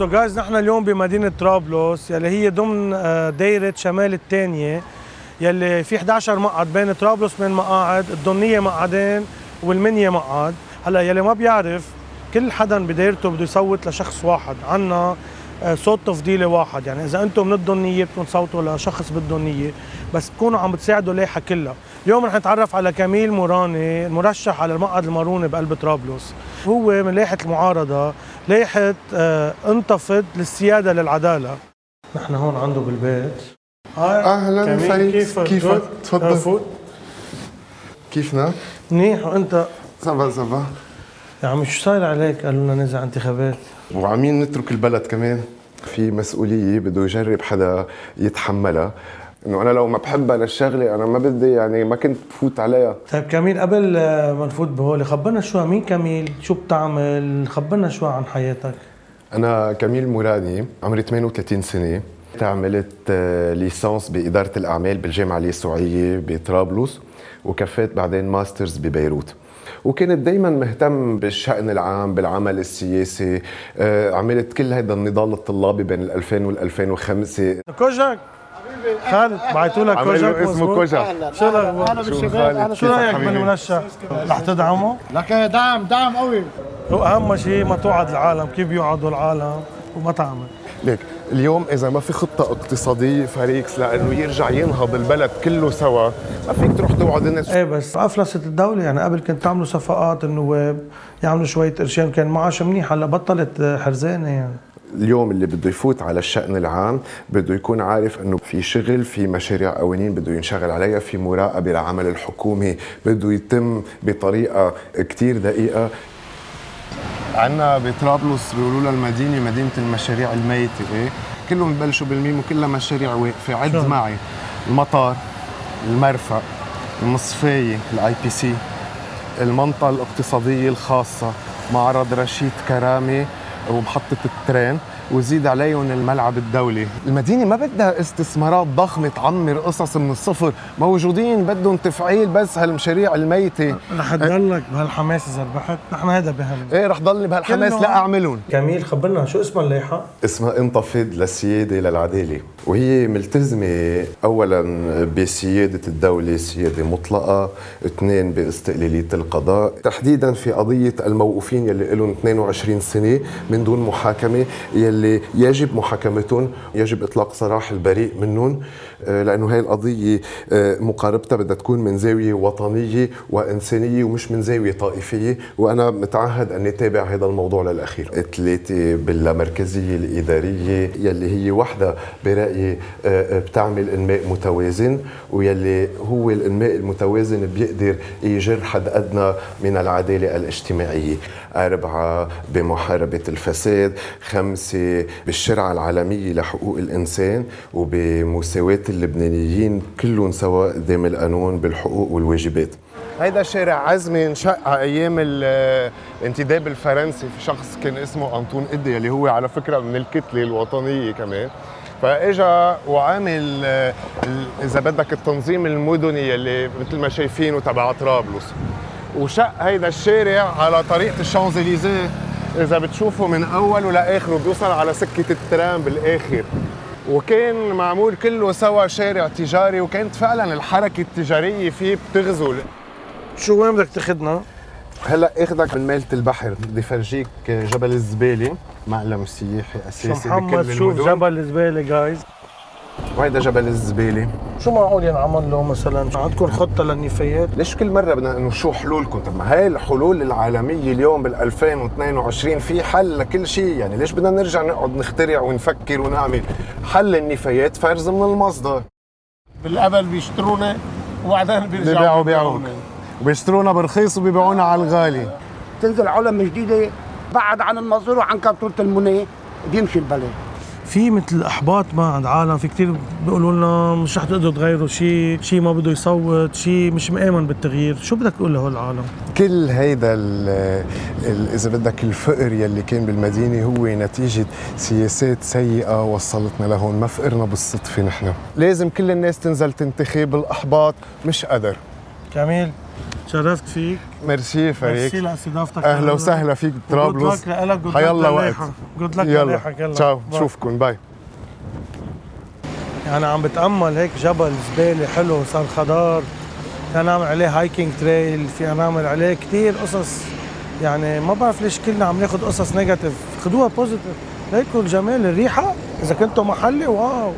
سو جايز نحن اليوم بمدينة طرابلس يلي هي ضمن آه، دايرة شمال الثانية يلي في 11 مقعد بين طرابلس من مقاعد الضنية مقعدين والمنيا مقعد. هلأ يلي ما بيعرف كل حدا بدايرته بده يصوت لشخص واحد عنا آه، صوت تفضيلي واحد. يعني إذا أنتم من الضنية بدكم تصوتوا لشخص بالضنية بس بتكونوا عم بتساعدوا لايحه كلها. اليوم رح نتعرف على كميل موراني المرشح على المقعد الماروني بقلب طرابلس. هو من لائحة المعارضة لائحه آه، انتفض للسيادة للعدالة. نحن هون عنده بالبيت. أهلا فريد كيفك؟ كيفك. تفضل. فوت كيفنا؟ منيح. وأنت؟ صبا صبا يا عمي شو صاير عليك؟ قالوا لنا نزع انتخابات. وعمين نترك البلد كمان. في مسؤولية بده يجرب حدا يتحملها. إنه أنا لو ما بحبها للشغله أنا ما بدي يعني ما كنت بفوت عليها. طيب كميل قبل آه، ما نفوت بهولي خبرنا شوي مين كميل؟ شو بتعمل؟ خبرنا شوي عن حياتك. أنا كميل موراني عمري 38 سنة. عملت آه، ليسانس بإدارة الأعمال بالجامعة اليسوعية بطرابلس وكفيت بعدين masters ببيروت. وكنت دايما مهتم بالشأن العام بالعمل السياسي. آه، عملت كل هذا النضال الطلابي بين ال 2000 وال 2005 كوجك خالد بعتوا لك كوجك اسمه؟ كوجا شو الاخبار؟ شو بالشباب؟ شو رأيك؟ بالمنشأ؟ رح تدعمه؟ لك دعم دعم قوي هو أهم شيء ما توعد العالم كيف بيوعدوا العالم وما تعمل ليك اليوم إذا ما في خطة اقتصادية فريكس لأنه يرجع ينهض البلد كله سوا ما فيك تروح توعد الناس إيه بس افلست الدولة يعني قبل كنت تعملوا صفقات النواب يعملوا شوية قرشين كان معاش منيح هلا بطلت حرزانة يعني اليوم اللي بده يفوت على الشأن العام بده يكون عارف إنه في شغل في مشاريع قوانين بده ينشغل عليها في مراقبة لعمل الحكومي بده يتم بطريقة كتير دقيقة عنا بطرابلس بيقولوا لها المدينة مدينة المشاريع الميتة إيه؟ كلهم ببلشوا بالميم وكلها مشاريع واقفة عد شو؟ معي المطار المرفأ المصفاية ال IPC المنطقة الاقتصادية الخاصة معرض رشيد كرامي ومحطة الترين وزيد عليهم الملعب الدولي. المدينة ما بدها استثمارات ضخمة تعمر قصص من الصفر. موجودين بدهم تفعيل بس هالمشاريع الميتة. رح تضلك بهالحماس إذا ربحت نحن هذا بهم إيه رح ضلني بهالحماس. لا اعملهم كميل خبرنا. شو اسمها اللائحة؟ اسمها انتفض للسيادة للعدالة. وهي ملتزمة أولا بسيادة الدولة سيادة مطلقة. اثنين باستقلالية القضاء. تحديدا في قضية الموقوفين يلي لهم 22 سنة من دون محاكمة يلي يجب محاكمتهم يجب إطلاق سراح البريء منهم آه، لأنه هاي القضية آه، مقاربتها بدها تكون من زاوية وطنية وإنسانية ومش من زاوية طائفية وأنا متعهد أني تابع هذا الموضوع للأخير. ثلاثة باللامركزية الإدارية يلي هي وحدة برأيي آه، بتعمل إنماء متوازن ويلي هو الإنماء المتوازن بيقدر يجر حد أدنى من العدالة الاجتماعية. أربعة بمحاربة الفساد. خمسة بالشرعة العالمية لحقوق الإنسان وبمساواة اللبنانيين كلهم سوا قدام القانون بالحقوق والواجبات. هيدا شارع عزمي انشق أيام ال- الانتداب الفرنسي. في شخص كان اسمه أنطون إدي اللي هو على فكرة من الكتلة الوطنية كمان. فإجا وعامل آه، إذا بدك التنظيم المدني اللي مثل ما شايفينه تبع طرابلس. وشق هيدا الشارع على طريقة الشانزليزيه إذا بتشوفه من أوله لآخره بيوصل على سكة الترام بالآخر. وكان معمول كله سوا شارع تجاري وكانت فعلا الحركة التجارية فيه بتغزو شو وين بدك تاخذنا؟ هلأ آخذك من ميلة البحر بدي فرجيك جبل الزبالة. معلم سياحي شو اساسي محمد بكل شوف جبل الزبالة جايز وهيدا جبل الزبالة؟ شو معقول ينعمل له مثلا؟ عندكم خطة للنفايات؟ ليش كل مرة بدنا انه شو حلولكم؟ طب ما هاي الحلول العالمية اليوم بال 2022 في حل لكل شيء. يعني ليش بدنا نرجع نقعد نخترع ونفكر ونعمل؟ حل النفايات فرز من المصدر. بالقبل بيشترونا وبعدين بيرجعوا بيبيعوا بيعوك. وبيشترونا برخيص وبيبيعونا على الغالي. تنزل علم جديدة بعد عن المنظور وعن كابتورة المنيه بيمشي البلد. في مثل احباط ما عند عالم في كتير بيقولوا لنا مش رح تقدروا تغيروا شيء شيء ما بده يصوت شيء مش مآمن بالتغيير. شو بدك تقول لهول العالم؟ كل هيدا ال- ال- إذا بدك الفقر يلي كان بالمدينة هو نتيجة سياسات سيئة وصلتنا لهون. ما فقرنا بالصدفة نحن. لازم كل الناس تنزل تنتخب. الأحباط مش قدر. كميل شرفت فيك. merci كتير. merci لاستضافتك أهلا وسهلا فيك بطرابلس حيلا وقت. good luck يلا. يلا. تشاو. نشوفكم bye. يعني عم بتأمل هيك جبل زبالة حلو صار خضار. فينا نعمل عليه hiking trail فينا نعمل عليه كثير قصص. يعني ما بعرف ليش كلنا عم ناخذ قصص negative خدوها positive ليكوا الجمال الريحة إذا كنتوا محلي wow.